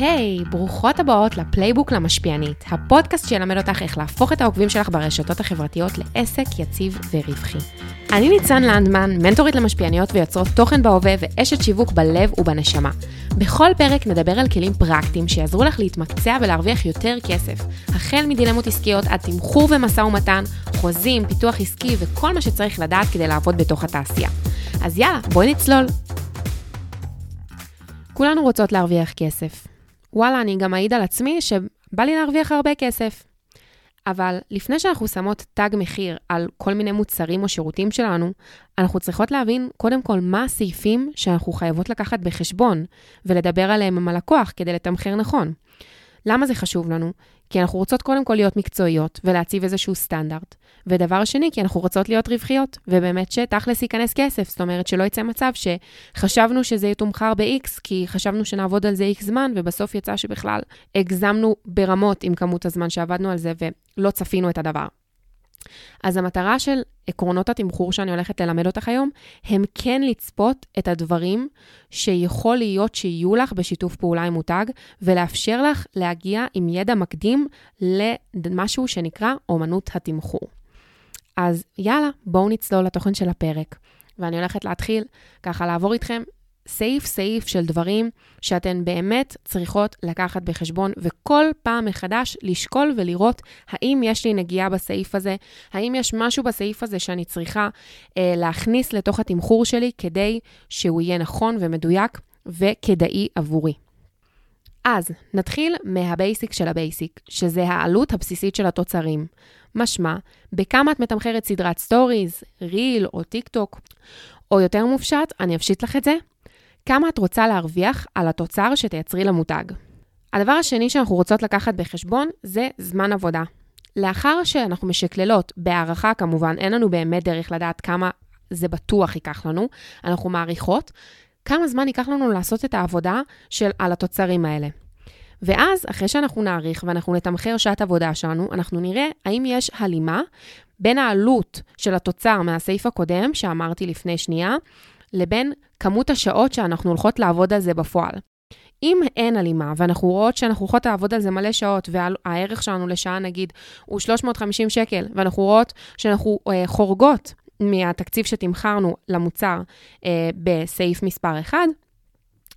היי, hey, ברוכות הבאות לפלייבוק למשפיענית, הפודקאסט שילמד אותך איך להפוך את העוקבים שלך ברשתות החברתיות לעסק יציב ורווחי. אני ניצן לנדמן, מנטורית למשפיעניות ויוצרות תוכן בהווה ואשת שיווק בלב ובנשמה. בכל פרק נדבר על כלים פרקטיים שיעזרו לך להתמקצע ולהרוויח יותר כסף, החל מדילמות עסקיות עד תמחור ומשא ומתן, חוזים, פיתוח עסקי וכל מה שצריך לדעת כדי לעבוד בתוך התעשייה. אז יאללה, בואי נצלול. כולנו רוצות להרוויח כסף. וואלה, אני גם אעיד על עצמי שבא לי להרוויח הרבה כסף. אבל לפני שאנחנו שמות תג מחיר על כל מיני מוצרים או שירותים שלנו, אנחנו צריכות להבין קודם כל מה הסעיפים שאנחנו חייבות לקחת בחשבון ולדבר עליהם עם הלקוח כדי לתמחר נכון. למה זה חשוב לנו? כי אנחנו רוצות קודם כל להיות מקצועיות ולהציב איזשהו סטנדרט. ודבר שני, כי אנחנו רוצות להיות רווחיות, ובאמת שתכלס ייכנס כסף. זאת אומרת, שלא יצא מצב שחשבנו שזה יתומחר ב-X, כי חשבנו שנעבוד על זה X זמן, ובסוף יצא שבכלל הגזמנו ברמות עם כמות הזמן שעבדנו על זה, ולא צפינו את הדבר. אז המטרה של עקרונות התמחור שאני הולכת ללמד אותך היום, הם כן לצפות את הדברים שיכול להיות שיהיו לך בשיתוף פעולה עם מותג, ולאפשר לך להגיע עם ידע מקדים למשהו שנקרא אומנות התמחור. אז יאללה, בואו נצלול לתוכן של הפרק. ואני הולכת להתחיל ככה לעבור איתכם סעיף סעיף של דברים שאתן באמת צריכות לקחת בחשבון, וכל פעם מחדש לשקול ולראות האם יש לי נגיעה בסעיף הזה, האם יש משהו בסעיף הזה שאני צריכה אה, להכניס לתוך התמחור שלי כדי שהוא יהיה נכון ומדויק וכדאי עבורי. אז נתחיל מה-basic של ה-basic, שזה העלות הבסיסית של התוצרים. משמע, בכמה את מתמחרת סדרת סטוריז, ריל או טיק טוק, או יותר מופשט, אני אפשיט לך את זה, כמה את רוצה להרוויח על התוצר שתייצרי למותג. הדבר השני שאנחנו רוצות לקחת בחשבון זה זמן עבודה. לאחר שאנחנו משקללות, בהערכה כמובן, אין לנו באמת דרך לדעת כמה זה בטוח ייקח לנו, אנחנו מעריכות כמה זמן ייקח לנו לעשות את העבודה של, על התוצרים האלה. ואז, אחרי שאנחנו נעריך ואנחנו נתמחר שעת עבודה שלנו, אנחנו נראה האם יש הלימה בין העלות של התוצר מהסעיף הקודם, שאמרתי לפני שנייה, לבין כמות השעות שאנחנו הולכות לעבוד על זה בפועל. אם אין הלימה, ואנחנו רואות שאנחנו הולכות לעבוד על זה מלא שעות, והערך שלנו לשעה נגיד הוא 350 שקל, ואנחנו רואות שאנחנו אה, חורגות מהתקציב שתמכרנו למוצר אה, בסעיף מספר 1,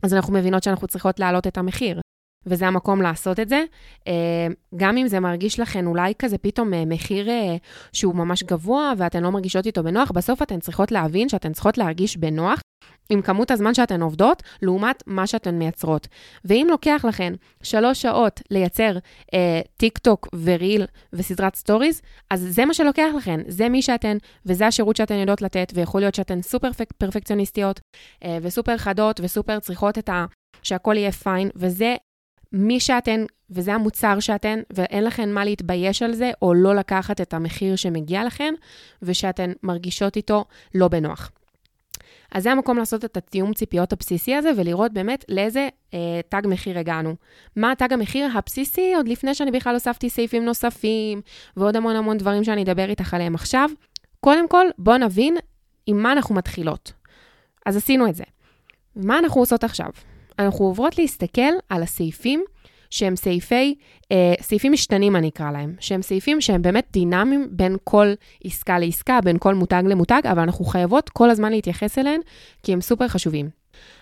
אז אנחנו מבינות שאנחנו צריכות להעלות את המחיר. וזה המקום לעשות את זה. אה, גם אם זה מרגיש לכן אולי כזה פתאום אה, מחיר אה, שהוא ממש גבוה ואתן לא מרגישות איתו בנוח, בסוף אתן צריכות להבין שאתן צריכות להרגיש בנוח עם כמות הזמן שאתן עובדות, לעומת מה שאתן מייצרות. ואם לוקח לכן שלוש שעות לייצר אה, טיק טוק ו reel וסדרת stories, אז זה מה שלוקח לכן, זה מי שאתן, וזה השירות שאתן יודעות לתת, ויכול להיות שאתן סופר פרפקציוניסטיות, אה, וסופר חדות, וסופר צריכות את ה... שהכל יהיה פיין, וזה מי שאתן, וזה המוצר שאתן, ואין לכן מה להתבייש על זה, או לא לקחת את המחיר שמגיע לכן, ושאתן מרגישות איתו לא בנוח. אז זה המקום לעשות את התיאום ציפיות הבסיסי הזה, ולראות באמת לאיזה אה, תג מחיר הגענו. מה תג המחיר הבסיסי, עוד לפני שאני בכלל הוספתי סעיפים נוספים, ועוד המון המון דברים שאני אדבר איתך עליהם עכשיו. קודם כל, בואו נבין עם מה אנחנו מתחילות. אז עשינו את זה. מה אנחנו עושות עכשיו? אנחנו עוברות להסתכל על הסעיפים שהם סעיפי, אה, סעיפים משתנים אני אקרא להם, שהם סעיפים שהם באמת דינמיים בין כל עסקה לעסקה, בין כל מותג למותג, אבל אנחנו חייבות כל הזמן להתייחס אליהם, כי הם סופר חשובים.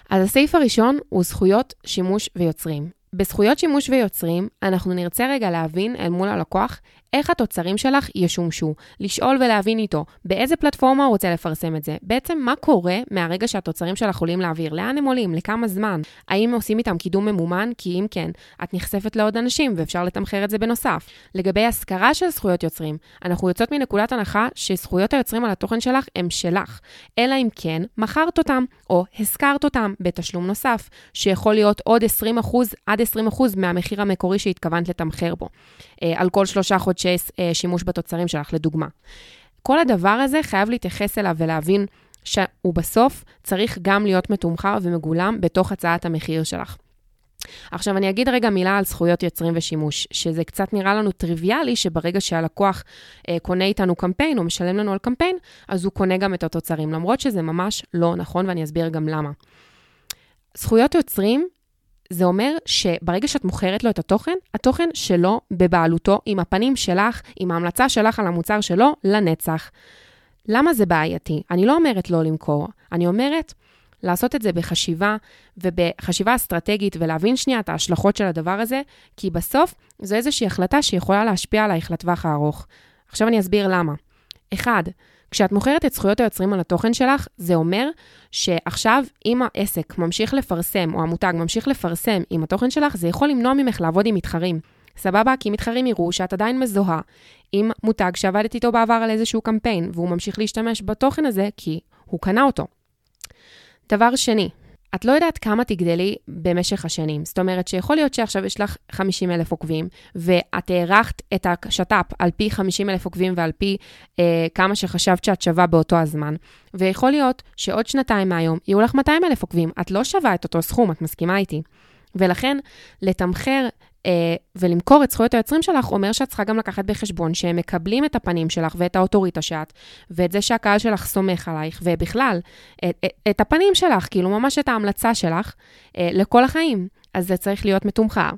אז הסעיף הראשון הוא זכויות שימוש ויוצרים. בזכויות שימוש ויוצרים, אנחנו נרצה רגע להבין אל מול הלקוח איך התוצרים שלך ישומשו, לשאול ולהבין איתו. באיזה פלטפורמה הוא רוצה לפרסם את זה, בעצם מה קורה מהרגע שהתוצרים שלך עולים לאוויר, לאן הם עולים, לכמה זמן, האם עושים איתם קידום ממומן, כי אם כן, את נחשפת לעוד אנשים ואפשר לתמחר את זה בנוסף. לגבי השכרה של זכויות יוצרים, אנחנו יוצאות מנקודת הנחה שזכויות היוצרים על התוכן שלך הם שלך, אלא אם כן מכרת אותם או השכרת אותם בתשלום נוסף, שיכול להיות עוד 20% עד 20% מהמחיר המקורי שהתכוונת לתמחר בו, אה, על כל שלושה חודשים. חודשי אה, שימוש בתוצרים שלך, לדוגמה. כל הדבר הזה חייב להתייחס אליו ולהבין שהוא בסוף צריך גם להיות מתומחר ומגולם בתוך הצעת המחיר שלך. עכשיו, אני אגיד רגע מילה על זכויות יוצרים ושימוש, שזה קצת נראה לנו טריוויאלי שברגע שהלקוח אה, קונה איתנו קמפיין או משלם לנו על קמפיין, אז הוא קונה גם את התוצרים, למרות שזה ממש לא נכון, ואני אסביר גם למה. זכויות יוצרים זה אומר שברגע שאת מוכרת לו את התוכן, התוכן שלו בבעלותו, עם הפנים שלך, עם ההמלצה שלך על המוצר שלו, לנצח. למה זה בעייתי? אני לא אומרת לא למכור, אני אומרת לעשות את זה בחשיבה ובחשיבה אסטרטגית ולהבין שנייה את ההשלכות של הדבר הזה, כי בסוף זו איזושהי החלטה שיכולה להשפיע עלייך לטווח הארוך. עכשיו אני אסביר למה. אחד, כשאת מוכרת את זכויות היוצרים על התוכן שלך, זה אומר שעכשיו אם העסק ממשיך לפרסם, או המותג ממשיך לפרסם עם התוכן שלך, זה יכול למנוע ממך לעבוד עם מתחרים. סבבה? כי מתחרים יראו שאת עדיין מזוהה עם מותג שעבדת איתו בעבר על איזשהו קמפיין, והוא ממשיך להשתמש בתוכן הזה כי הוא קנה אותו. דבר שני, את לא יודעת כמה תגדלי במשך השנים. זאת אומרת שיכול להיות שעכשיו יש לך 50 אלף עוקבים, ואת הערכת את השת"פ על פי 50 אלף עוקבים ועל פי אה, כמה שחשבת שאת שווה באותו הזמן. ויכול להיות שעוד שנתיים מהיום יהיו לך 200 אלף עוקבים. את לא שווה את אותו סכום, את מסכימה איתי. ולכן, לתמחר ולמכור את זכויות היוצרים שלך, אומר שאת צריכה גם לקחת בחשבון שהם מקבלים את הפנים שלך ואת האוטוריטה שאת, ואת זה שהקהל שלך סומך עלייך, ובכלל, את, את, את הפנים שלך, כאילו ממש את ההמלצה שלך, אה, לכל החיים. אז זה צריך להיות מתומחר.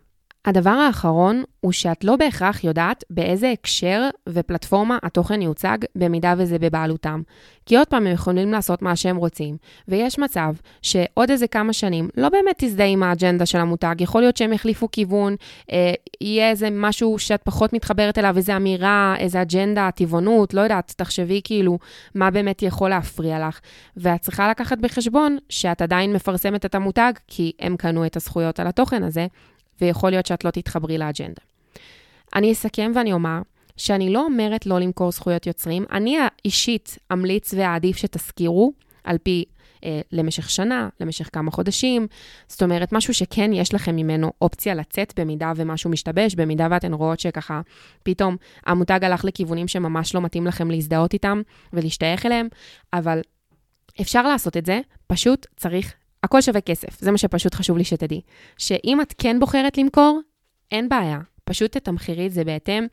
הדבר האחרון הוא שאת לא בהכרח יודעת באיזה הקשר ופלטפורמה התוכן יוצג במידה וזה בבעלותם. כי עוד פעם, הם יכולים לעשות מה שהם רוצים, ויש מצב שעוד איזה כמה שנים לא באמת תזדהה עם האג'נדה של המותג, יכול להיות שהם יחליפו כיוון, אה, יהיה איזה משהו שאת פחות מתחברת אליו, איזה אמירה, איזה אג'נדה, טבעונות, לא יודעת, תחשבי כאילו מה באמת יכול להפריע לך. ואת צריכה לקחת בחשבון שאת עדיין מפרסמת את המותג, כי הם קנו את הזכויות על התוכן הזה, ויכול להיות שאת לא תתחברי לאג'נדה. אני אסכם ואני אומר שאני לא אומרת לא למכור זכויות יוצרים, אני אישית אמליץ ואעדיף שתזכירו על פי אה, למשך שנה, למשך כמה חודשים, זאת אומרת, משהו שכן יש לכם ממנו אופציה לצאת במידה ומשהו משתבש, במידה ואתן רואות שככה פתאום המותג הלך לכיוונים שממש לא מתאים לכם להזדהות איתם ולהשתייך אליהם, אבל אפשר לעשות את זה, פשוט צריך הכל שווה כסף, זה מה שפשוט חשוב לי שתדעי. שאם את כן בוחרת למכור, אין בעיה, פשוט תתמחרי את זה בהתאם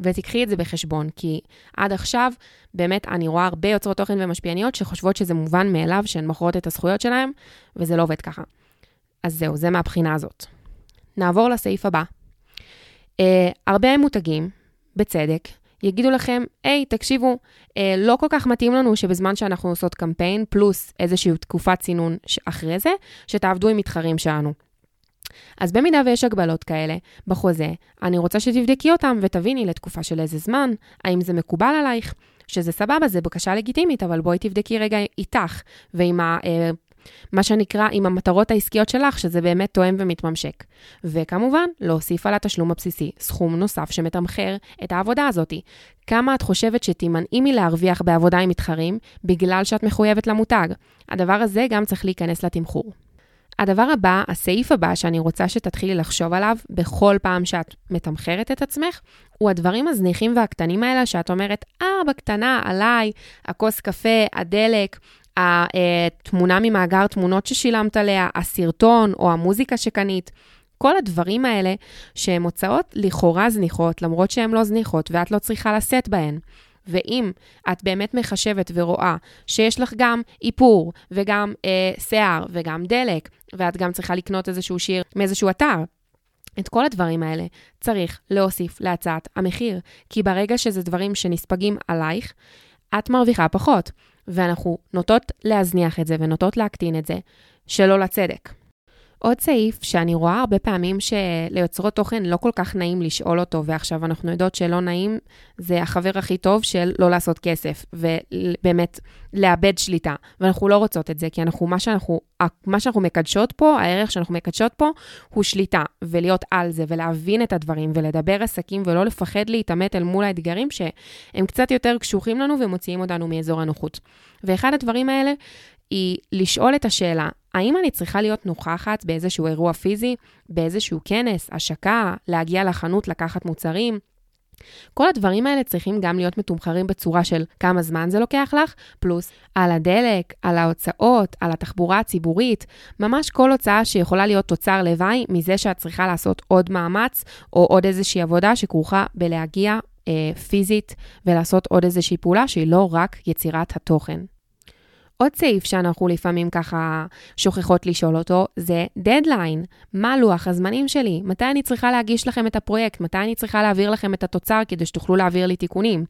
ותיקחי את זה בחשבון, כי עד עכשיו, באמת, אני רואה הרבה יוצרות תוכן ומשפיעניות שחושבות שזה מובן מאליו שהן מוכרות את הזכויות שלהן, וזה לא עובד ככה. אז זהו, זה מהבחינה הזאת. נעבור לסעיף הבא. Uh, הרבה מותגים, בצדק, יגידו לכם, היי, תקשיבו, אה, לא כל כך מתאים לנו שבזמן שאנחנו עושות קמפיין, פלוס איזושהי תקופת צינון אחרי זה, שתעבדו עם מתחרים שלנו. אז במידה ויש הגבלות כאלה בחוזה, אני רוצה שתבדקי אותם ותביני לתקופה של איזה זמן, האם זה מקובל עלייך, שזה סבבה, זה בקשה לגיטימית, אבל בואי תבדקי רגע איתך ועם ה... מה שנקרא עם המטרות העסקיות שלך, שזה באמת תואם ומתממשק. וכמובן, להוסיף על התשלום הבסיסי סכום נוסף שמתמחר את העבודה הזאת. כמה את חושבת שתימנעי מלהרוויח בעבודה עם מתחרים בגלל שאת מחויבת למותג? הדבר הזה גם צריך להיכנס לתמחור. הדבר הבא, הסעיף הבא שאני רוצה שתתחילי לחשוב עליו בכל פעם שאת מתמחרת את עצמך, הוא הדברים הזניחים והקטנים האלה שאת אומרת, אה, בקטנה, עליי, הכוס קפה, הדלק, התמונה ממאגר תמונות ששילמת עליה, הסרטון או המוזיקה שקנית. כל הדברים האלה שהן הוצאות לכאורה זניחות, למרות שהן לא זניחות ואת לא צריכה לשאת בהן. ואם את באמת מחשבת ורואה שיש לך גם איפור וגם אה, שיער וגם דלק, ואת גם צריכה לקנות איזשהו שיר מאיזשהו אתר, את כל הדברים האלה צריך להוסיף להצעת המחיר, כי ברגע שזה דברים שנספגים עלייך, את מרוויחה פחות. ואנחנו נוטות להזניח את זה ונוטות להקטין את זה, שלא לצדק. עוד סעיף שאני רואה הרבה פעמים שליוצרות תוכן לא כל כך נעים לשאול אותו, ועכשיו אנחנו יודעות שלא נעים, זה החבר הכי טוב של לא לעשות כסף, ובאמת לאבד שליטה. ואנחנו לא רוצות את זה, כי אנחנו, מה שאנחנו, מה שאנחנו מקדשות פה, הערך שאנחנו מקדשות פה, הוא שליטה, ולהיות על זה, ולהבין את הדברים, ולדבר עסקים, ולא לפחד להתעמת אל מול האתגרים שהם קצת יותר קשוחים לנו ומוציאים אותנו מאזור הנוחות. ואחד הדברים האלה היא לשאול את השאלה, האם אני צריכה להיות נוכחת באיזשהו אירוע פיזי, באיזשהו כנס, השקה, להגיע לחנות, לקחת מוצרים? כל הדברים האלה צריכים גם להיות מתומחרים בצורה של כמה זמן זה לוקח לך, פלוס על הדלק, על ההוצאות, על התחבורה הציבורית, ממש כל הוצאה שיכולה להיות תוצר לוואי מזה שאת צריכה לעשות עוד מאמץ או עוד איזושהי עבודה שכרוכה בלהגיע אה, פיזית ולעשות עוד איזושהי פעולה שהיא לא רק יצירת התוכן. עוד סעיף שאנחנו לפעמים ככה שוכחות לשאול אותו, זה דדליין. מה לוח הזמנים שלי? מתי אני צריכה להגיש לכם את הפרויקט? מתי אני צריכה להעביר לכם את התוצר כדי שתוכלו להעביר לי תיקונים?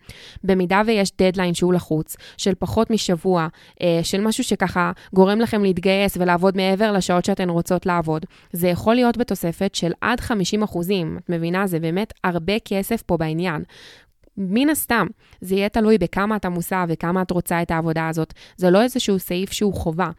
במידה ויש דדליין שהוא לחוץ, של פחות משבוע, אה, של משהו שככה גורם לכם להתגייס ולעבוד מעבר לשעות שאתן רוצות לעבוד, זה יכול להיות בתוספת של עד 50 אחוזים. את מבינה? זה באמת הרבה כסף פה בעניין. מן הסתם, זה יהיה תלוי בכמה את עמוסה וכמה את רוצה את העבודה הזאת. זה לא איזשהו סעיף שהוא חובה.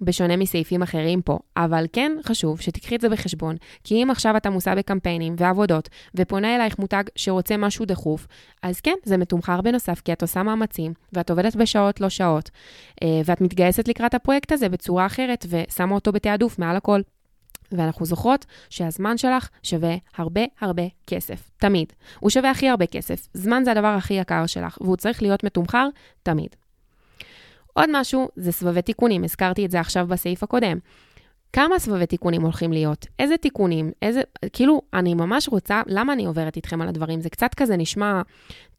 בשונה מסעיפים אחרים פה, אבל כן חשוב שתיקחי את זה בחשבון, כי אם עכשיו את עמוסה בקמפיינים ועבודות, ופונה אלייך מותג שרוצה משהו דחוף, אז כן, זה מתומחר בנוסף, כי את עושה מאמצים, ואת עובדת בשעות לא שעות, אה, ואת מתגייסת לקראת הפרויקט הזה בצורה אחרת, ושמה אותו בתעדוף מעל הכל. ואנחנו זוכרות שהזמן שלך שווה הרבה הרבה כסף, תמיד. הוא שווה הכי הרבה כסף. זמן זה הדבר הכי יקר שלך, והוא צריך להיות מתומחר תמיד. עוד משהו זה סבבי תיקונים, הזכרתי את זה עכשיו בסעיף הקודם. כמה סבבי תיקונים הולכים להיות? איזה תיקונים? איזה... כאילו, אני ממש רוצה, למה אני עוברת איתכם על הדברים? זה קצת כזה נשמע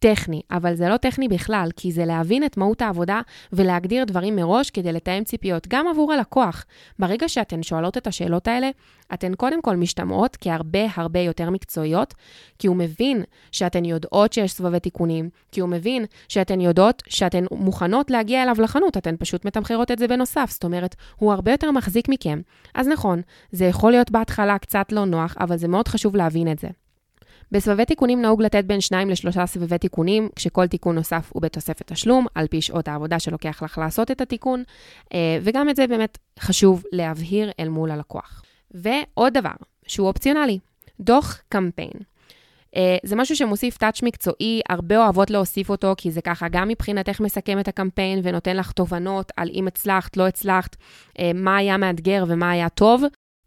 טכני, אבל זה לא טכני בכלל, כי זה להבין את מהות העבודה ולהגדיר דברים מראש כדי לתאם ציפיות, גם עבור הלקוח. ברגע שאתן שואלות את השאלות האלה, אתן קודם כל משתמעות כהרבה הרבה יותר מקצועיות, כי הוא מבין שאתן יודעות שיש סבבי תיקונים, כי הוא מבין שאתן יודעות שאתן מוכנות להגיע אליו לחנות, אתן פשוט מתמחרות את זה בנוסף, זאת אומרת, הוא הרבה יותר מחזיק מכם. אז נכון, זה יכול להיות בהתחלה קצת לא נוח, אבל זה מאוד חשוב להבין את זה. בסבבי תיקונים נהוג לתת בין שניים לשלושה סבבי תיקונים, כשכל תיקון נוסף הוא בתוספת תשלום, על פי שעות העבודה שלוקח לך לעשות את התיקון, אה, וגם את זה באמת חשוב להבהיר אל מול הלקוח. ועוד דבר, שהוא אופציונלי, דוח קמפיין. Uh, זה משהו שמוסיף טאץ' מקצועי, הרבה אוהבות להוסיף אותו, כי זה ככה גם מבחינתך מסכם את הקמפיין ונותן לך תובנות על אם הצלחת, לא הצלחת, uh, מה היה מאתגר ומה היה טוב,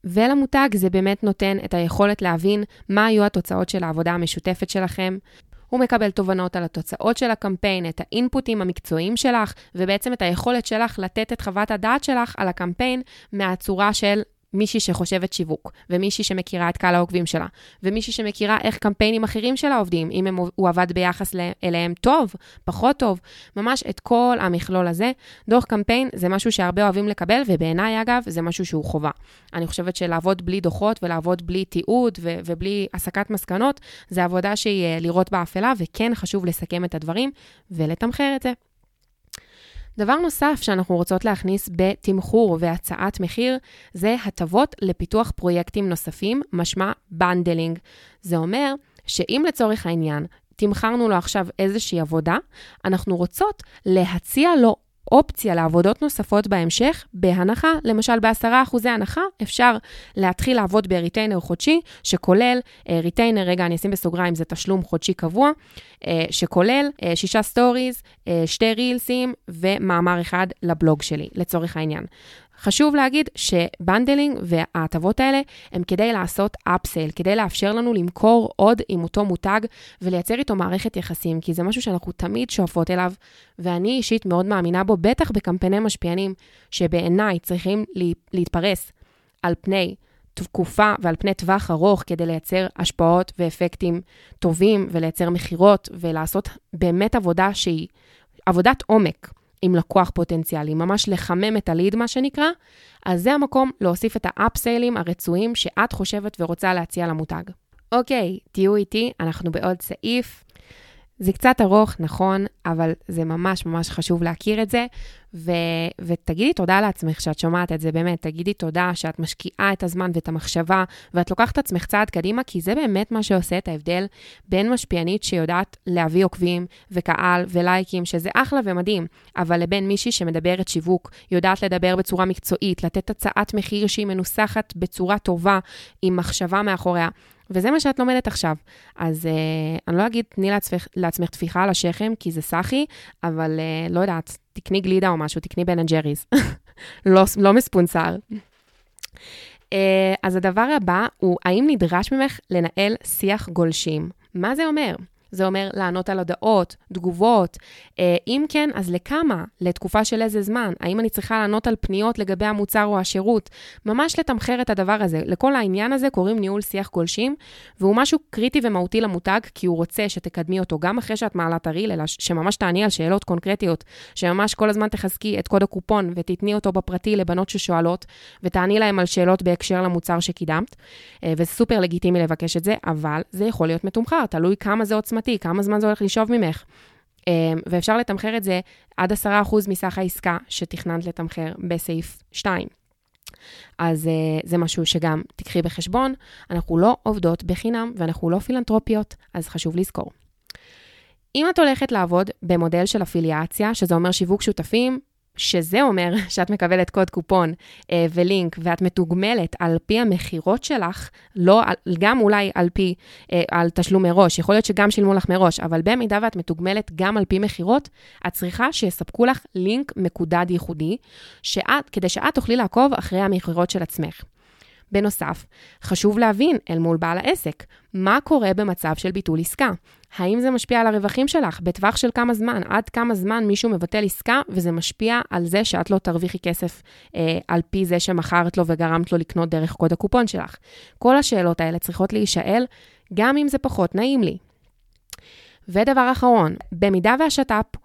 ולמותג זה באמת נותן את היכולת להבין מה היו התוצאות של העבודה המשותפת שלכם. הוא מקבל תובנות על התוצאות של הקמפיין, את האינפוטים המקצועיים שלך, ובעצם את היכולת שלך לתת את חוות הדעת שלך על הקמפיין מהצורה של מישהי שחושבת שיווק, ומישהי שמכירה את קהל העוקבים שלה, ומישהי שמכירה איך קמפיינים אחרים שלה עובדים, אם הם, הוא עבד ביחס אליהם טוב, פחות טוב, ממש את כל המכלול הזה. דוח קמפיין זה משהו שהרבה אוהבים לקבל, ובעיניי, אגב, זה משהו שהוא חובה. אני חושבת שלעבוד בלי דוחות ולעבוד בלי תיעוד ו- ובלי הסקת מסקנות, זה עבודה שהיא אה, לראות באפלה, וכן חשוב לסכם את הדברים ולתמחר את זה. דבר נוסף שאנחנו רוצות להכניס בתמחור והצעת מחיר, זה הטבות לפיתוח פרויקטים נוספים, משמע bundling. זה אומר שאם לצורך העניין תמחרנו לו עכשיו איזושהי עבודה, אנחנו רוצות להציע לו אופציה לעבודות נוספות בהמשך, בהנחה, למשל ב-10% הנחה, אפשר להתחיל לעבוד ב retainer חודשי, שכולל, retainer, אה, רגע, אני אשים בסוגריים, זה תשלום חודשי קבוע, אה, שכולל אה, שישה stories, שתי רילסים ומאמר אחד לבלוג שלי, לצורך העניין. חשוב להגיד ש bundling וההטבות האלה הם כדי לעשות אפסייל, כדי לאפשר לנו למכור עוד עם אותו מותג ולייצר איתו מערכת יחסים, כי זה משהו שאנחנו תמיד שואפות אליו, ואני אישית מאוד מאמינה בו, בטח בקמפייני משפיענים, שבעיניי צריכים להתפרס על פני תקופה ועל פני טווח ארוך כדי לייצר השפעות ואפקטים טובים ולייצר מכירות ולעשות באמת עבודה שהיא עבודת עומק. עם לקוח פוטנציאלי, ממש לחמם את הליד, מה שנקרא, אז זה המקום להוסיף את האפסיילים הרצויים שאת חושבת ורוצה להציע למותג. אוקיי, תהיו איתי, אנחנו בעוד סעיף. זה קצת ארוך, נכון, אבל זה ממש ממש חשוב להכיר את זה, ו- ותגידי תודה לעצמך שאת שומעת את זה, באמת, תגידי תודה שאת משקיעה את הזמן ואת המחשבה, ואת לוקחת את עצמך צעד קדימה, כי זה באמת מה שעושה את ההבדל בין משפיענית שיודעת להביא עוקבים וקהל ולייקים, שזה אחלה ומדהים, אבל לבין מישהי שמדברת שיווק, יודעת לדבר בצורה מקצועית, לתת הצעת מחיר שהיא מנוסחת בצורה טובה, עם מחשבה מאחוריה. וזה מה שאת לומדת עכשיו. אז אה, אני לא אגיד, תני לעצמך, לעצמך טפיחה על השכם, כי זה סאחי, אבל אה, לא יודעת, תקני גלידה או משהו, תקני בן אנד ג'ריז. לא, לא מספונסר. אה, אז הדבר הבא הוא, האם נדרש ממך לנהל שיח גולשים? מה זה אומר? זה אומר לענות על הודעות, תגובות. אה, אם כן, אז לכמה? לתקופה של איזה זמן? האם אני צריכה לענות על פניות לגבי המוצר או השירות? ממש לתמחר את הדבר הזה. לכל העניין הזה קוראים ניהול שיח גולשים, והוא משהו קריטי ומהותי למותג, כי הוא רוצה שתקדמי אותו גם אחרי שאת מעלה את הריל, אלא שממש תעני על שאלות קונקרטיות, שממש כל הזמן תחזקי את קוד הקופון ותתני אותו בפרטי לבנות ששואלות, ותעני להם על שאלות בהקשר למוצר שקידמת. אה, וזה סופר לגיטימי לבקש את זה, אבל זה יכול להיות מתומחר, תלוי כמה זה עוצמתי, כמה זמן זה הולך לשאוב ממך. אה, ואפשר לתמחר את זה עד 10% מסך העסקה שתכננת לתמחר בסעיף 2. אז uh, זה משהו שגם תיקחי בחשבון. אנחנו לא עובדות בחינם ואנחנו לא פילנטרופיות, אז חשוב לזכור. אם את הולכת לעבוד במודל של אפיליאציה, שזה אומר שיווק שותפים, שזה אומר שאת מקבלת קוד קופון אה, ולינק ואת מתוגמלת על פי המכירות שלך, לא, גם אולי על פי, אה, על תשלום מראש, יכול להיות שגם שילמו לך מראש, אבל במידה ואת מתוגמלת גם על פי מכירות, את צריכה שיספקו לך לינק מקודד ייחודי, שאת, כדי שאת תוכלי לעקוב אחרי המכירות של עצמך. בנוסף, חשוב להבין אל מול בעל העסק, מה קורה במצב של ביטול עסקה. האם זה משפיע על הרווחים שלך? בטווח של כמה זמן? עד כמה זמן מישהו מבטל עסקה וזה משפיע על זה שאת לא תרוויחי כסף אה, על פי זה שמכרת לו וגרמת לו לקנות דרך קוד הקופון שלך? כל השאלות האלה צריכות להישאל, גם אם זה פחות נעים לי. ודבר אחרון, במידה והשת"פ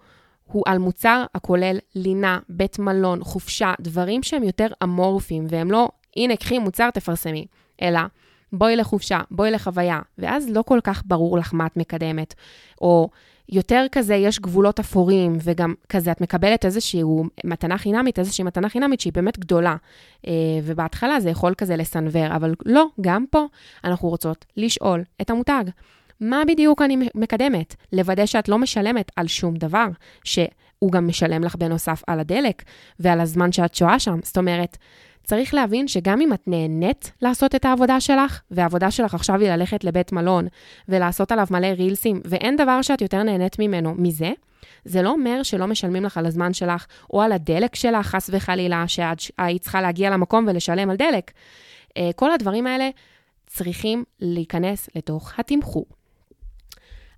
הוא על מוצר הכולל לינה, בית מלון, חופשה, דברים שהם יותר אמורפיים והם לא הנה, קחי מוצר, תפרסמי. אלא, בואי לחופשה, בואי לחוויה, ואז לא כל כך ברור לך מה את מקדמת. או יותר כזה, יש גבולות אפורים, וגם כזה, את מקבלת איזושהי מתנה חינמית, איזושהי מתנה חינמית שהיא באמת גדולה. אה, ובהתחלה זה יכול כזה לסנוור, אבל לא, גם פה אנחנו רוצות לשאול את המותג. מה בדיוק אני מקדמת? לוודא שאת לא משלמת על שום דבר, שהוא גם משלם לך בנוסף על הדלק ועל הזמן שאת שוהה שם. זאת אומרת, צריך להבין שגם אם את נהנית לעשות את העבודה שלך, והעבודה שלך עכשיו היא ללכת לבית מלון ולעשות עליו מלא רילסים, ואין דבר שאת יותר נהנית ממנו מזה, זה לא אומר שלא משלמים לך על הזמן שלך או על הדלק שלך, חס וחלילה, שהיית צריכה להגיע למקום ולשלם על דלק. אה, כל הדברים האלה צריכים להיכנס לתוך התמחור.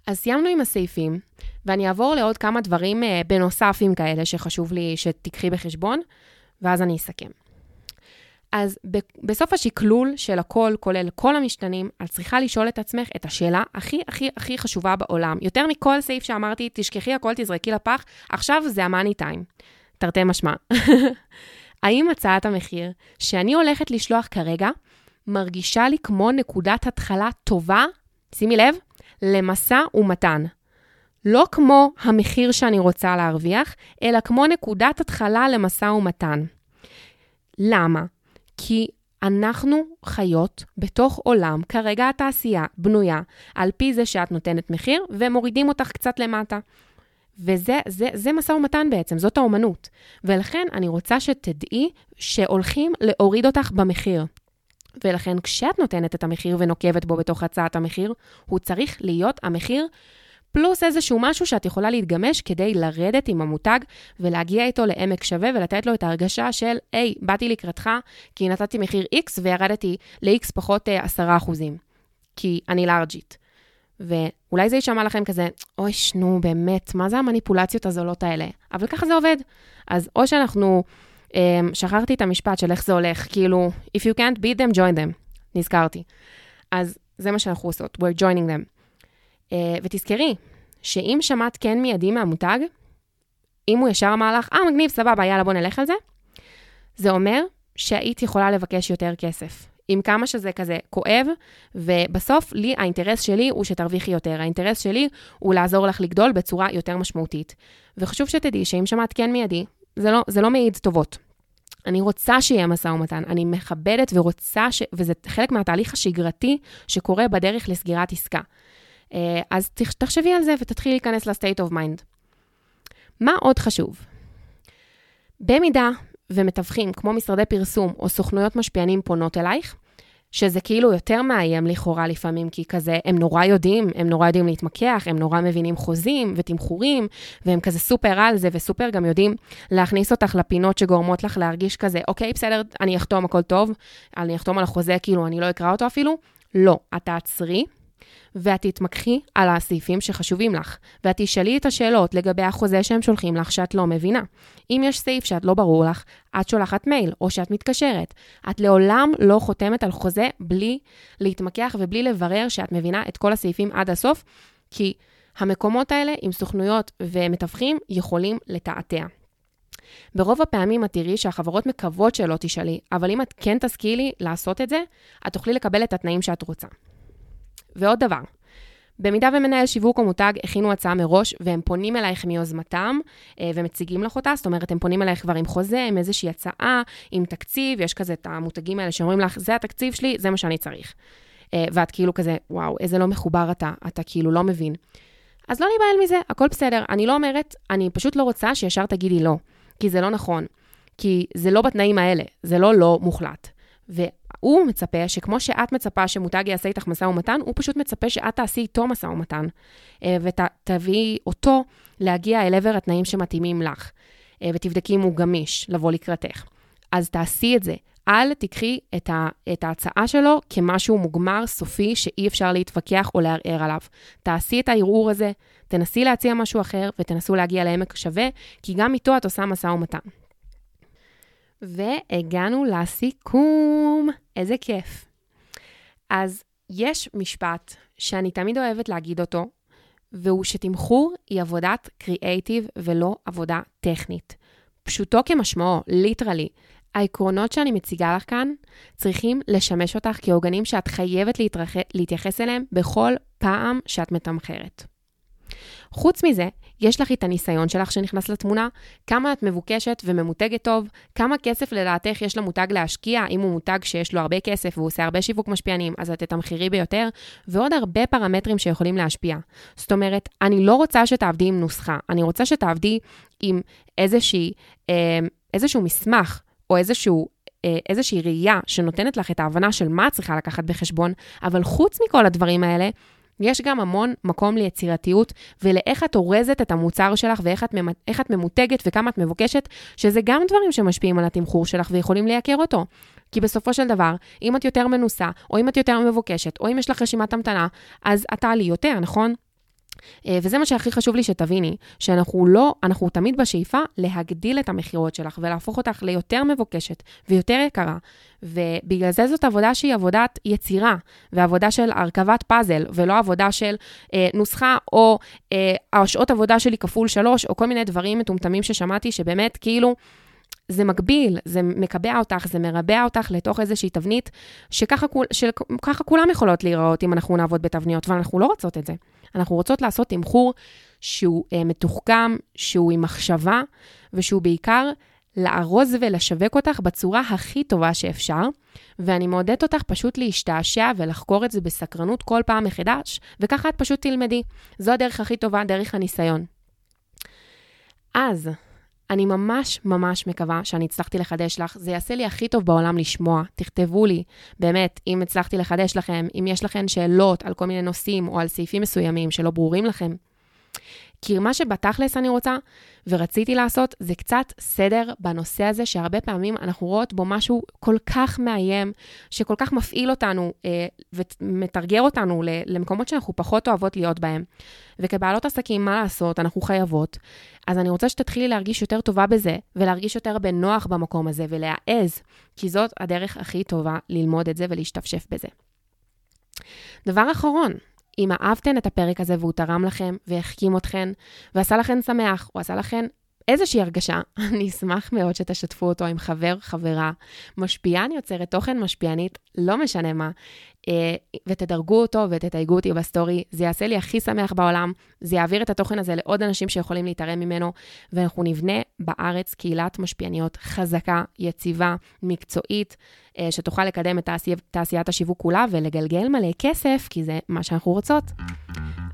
אז סיימנו עם הסעיפים, ואני אעבור לעוד כמה דברים אה, בנוספים כאלה שחשוב לי שתיקחי בחשבון, ואז אני אסכם. אז בסוף השקלול של הכל, כולל כל המשתנים, את צריכה לשאול את עצמך את השאלה הכי הכי הכי חשובה בעולם. יותר מכל סעיף שאמרתי, תשכחי הכל, תזרקי לפח, עכשיו זה המאני טיים. תרתי משמע. האם הצעת המחיר שאני הולכת לשלוח כרגע מרגישה לי כמו נקודת התחלה טובה, שימי לב, למשא ומתן. לא כמו המחיר שאני רוצה להרוויח, אלא כמו נקודת התחלה למשא ומתן. למה? כי אנחנו חיות בתוך עולם, כרגע התעשייה בנויה על פי זה שאת נותנת מחיר ומורידים אותך קצת למטה. וזה זה, זה משא ומתן בעצם, זאת האומנות. ולכן אני רוצה שתדעי שהולכים להוריד אותך במחיר. ולכן כשאת נותנת את המחיר ונוקבת בו בתוך הצעת המחיר, הוא צריך להיות המחיר פלוס איזשהו משהו שאת יכולה להתגמש כדי לרדת עם המותג ולהגיע איתו לעמק שווה ולתת לו את ההרגשה של, היי, באתי לקראתך כי נתתי מחיר X וירדתי ל-X פחות 10%, אה, כי אני לארג'ית. ואולי זה יישמע לכם כזה, אוי, נו, באמת, מה זה המניפולציות הזולות האלה? אבל ככה זה עובד. אז או שאנחנו, um, שכחתי את המשפט של איך זה הולך, כאילו, If you can't beat them, join them. נזכרתי. אז זה מה שאנחנו עושות, we're joining them. אה, ותזכרי, שאם שמעת כן מיידי מהמותג, אם הוא ישר אמר לך, אה, מגניב, סבבה, יאללה, בוא נלך על זה, זה אומר שהיית יכולה לבקש יותר כסף. עם כמה שזה כזה כואב, ובסוף, לי, האינטרס שלי הוא שתרוויחי יותר. האינטרס שלי הוא לעזור לך לגדול בצורה יותר משמעותית. וחשוב שתדעי שאם שמעת כן מיידי, זה לא, זה לא מעיד טובות. אני רוצה שיהיה משא ומתן, אני מכבדת ורוצה, ש... וזה חלק מהתהליך השגרתי שקורה בדרך לסגירת עסקה. אה, אז תחשבי על זה ותתחילי להיכנס ל-state of mind. מה עוד חשוב? במידה ומתווכים כמו משרדי פרסום או סוכנויות משפיענים פונות אלייך, שזה כאילו יותר מאיים לכאורה לפעמים, כי כזה, הם נורא יודעים, הם נורא יודעים להתמקח, הם נורא מבינים חוזים ותמחורים, והם כזה סופר על זה, וסופר גם יודעים להכניס אותך לפינות שגורמות לך להרגיש כזה, אוקיי, בסדר, אני אחתום, הכל טוב, אני אחתום על החוזה, כאילו, אני לא אקרא אותו אפילו. לא, את תעצרי, ואת תתמקחי על הסעיפים שחשובים לך, ואת תשאלי את השאלות לגבי החוזה שהם שולחים לך שאת לא מבינה. אם יש סעיף שאת לא ברור לך, את שולחת מייל או שאת מתקשרת. את לעולם לא חותמת על חוזה בלי להתמקח ובלי לברר שאת מבינה את כל הסעיפים עד הסוף, כי המקומות האלה עם סוכנויות ומתווכים יכולים לתעתע. ברוב הפעמים את תראי שהחברות מקוות שלא תשאלי, אבל אם את כן תשכילי לעשות את זה, את תוכלי לקבל את התנאים שאת רוצה. ועוד דבר, במידה ומנהל שיווק או מותג הכינו הצעה מראש והם פונים אלייך מיוזמתם אה, ומציגים לך אותה, זאת אומרת, הם פונים אלייך כבר עם חוזה, עם איזושהי הצעה, עם תקציב, יש כזה את המותגים האלה שאומרים לך, זה התקציב שלי, זה מה שאני צריך. אה, ואת כאילו כזה, וואו, איזה לא מחובר אתה, אתה כאילו לא מבין. אז לא להיבהל מזה, הכל בסדר. אני לא אומרת, אני פשוט לא רוצה שישר תגידי לא, כי זה לא נכון. כי זה לא בתנאים האלה, זה לא לא מוחלט. והוא מצפה שכמו שאת מצפה שמותג יעשה איתך משא ומתן, הוא פשוט מצפה שאת תעשי איתו משא ומתן, אה, ותביאי אותו להגיע אל עבר התנאים שמתאימים לך, אה, ותבדקי אם הוא גמיש לבוא לקראתך. אז תעשי את זה. אל תיקחי את, ה, את ההצעה שלו כמשהו מוגמר, סופי, שאי אפשר להתווכח או לערער עליו. תעשי את הערעור הזה, תנסי להציע משהו אחר ותנסו להגיע לעמק שווה, כי גם איתו את עושה משא ומתן. והגענו לסיכום. איזה כיף. אז יש משפט שאני תמיד אוהבת להגיד אותו, והוא שתמחור היא עבודת קריאייטיב ולא עבודה טכנית. פשוטו כמשמעו, ליטרלי. העקרונות שאני מציגה לך כאן צריכים לשמש אותך כעוגנים שאת חייבת להתרח... להתייחס אליהם בכל פעם שאת מתמחרת. חוץ מזה, יש לך את הניסיון שלך שנכנס לתמונה, כמה את מבוקשת וממותגת טוב, כמה כסף לדעתך יש למותג להשקיע, אם הוא מותג שיש לו הרבה כסף והוא עושה הרבה שיווק משפיענים, אז את תתמחרי ביותר, ועוד הרבה פרמטרים שיכולים להשפיע. זאת אומרת, אני לא רוצה שתעבדי עם נוסחה, אני רוצה שתעבדי עם איזושהי, אה, איזשהו מסמך או איזשהו אה, איזושהי ראייה שנותנת לך את ההבנה של מה את צריכה לקחת בחשבון, אבל חוץ מכל הדברים האלה, יש גם המון מקום ליצירתיות ולאיך את אורזת את המוצר שלך ואיך את, איך את ממותגת וכמה את מבוקשת, שזה גם דברים שמשפיעים על התמחור שלך ויכולים לייקר אותו. כי בסופו של דבר, אם את יותר מנוסה, או אם את יותר מבוקשת, או אם יש לך רשימת המתנה, אז את תעלי יותר, נכון? אה, וזה מה שהכי חשוב לי שתביני, שאנחנו לא, אנחנו תמיד בשאיפה להגדיל את המכירות שלך ולהפוך אותך ליותר מבוקשת ויותר יקרה. ובגלל זה זאת עבודה שהיא עבודת יצירה, ועבודה של הרכבת פאזל, ולא עבודה של אה, נוסחה או אה, השעות עבודה שלי כפול שלוש, או כל מיני דברים מטומטמים ששמעתי, שבאמת כאילו... זה מגביל, זה מקבע אותך, זה מרבע אותך לתוך איזושהי תבנית שככה, שככה כולם יכולות להיראות אם אנחנו נעבוד בתבניות, ואנחנו לא רוצות את זה. אנחנו רוצות לעשות תמחור שהוא אה, מתוחכם, שהוא עם מחשבה, ושהוא בעיקר לארוז ולשווק אותך בצורה הכי טובה שאפשר, ואני מעודדת אותך פשוט להשתעשע ולחקור את זה בסקרנות כל פעם מחדש, וככה את פשוט תלמדי. זו הדרך הכי טובה, דרך הניסיון. אז, אני ממש ממש מקווה שאני הצלחתי לחדש לך. זה יעשה לי הכי טוב בעולם לשמוע. תכתבו לי, באמת, אם הצלחתי לחדש לכם, אם יש לכם שאלות על כל מיני נושאים או על סעיפים מסוימים שלא ברורים לכם. כי מה שבתכלס אני רוצה ורציתי לעשות זה קצת סדר בנושא הזה, שהרבה פעמים אנחנו רואות בו משהו כל כך מאיים, שכל כך מפעיל אותנו אה, ומתרגר אותנו למקומות שאנחנו פחות אוהבות להיות בהם. וכבעלות עסקים, מה לעשות, אנחנו חייבות. אז אני רוצה שתתחילי להרגיש יותר טובה בזה, ולהרגיש יותר בנוח במקום הזה, ולהעז, כי זאת הדרך הכי טובה ללמוד את זה ולהשתפשף בזה. דבר אחרון, אם אהבתן את הפרק הזה והוא תרם לכם והחכים אתכן ועשה לכן שמח, או עשה לכן איזושהי הרגשה, אני אשמח מאוד שתשתפו אותו עם חבר, חברה, משפיען יוצרת תוכן משפיענית, לא משנה מה, ותדרגו אותו ותתייגו אותי בסטורי, זה יעשה לי הכי שמח בעולם, זה יעביר את התוכן הזה לעוד אנשים שיכולים להתערם ממנו, ואנחנו נבנה בארץ קהילת משפיעניות חזקה, יציבה, מקצועית, אה, שתוכל לקדם את תעשי, תעשיית השיווק כולה ולגלגל מלא כסף, כי זה מה שאנחנו רוצות.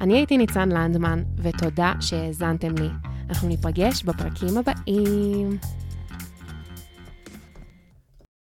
אני הייתי ניצן לנדמן, ותודה שהאזנתם לי. אנחנו ניפגש בפרקים הבאים.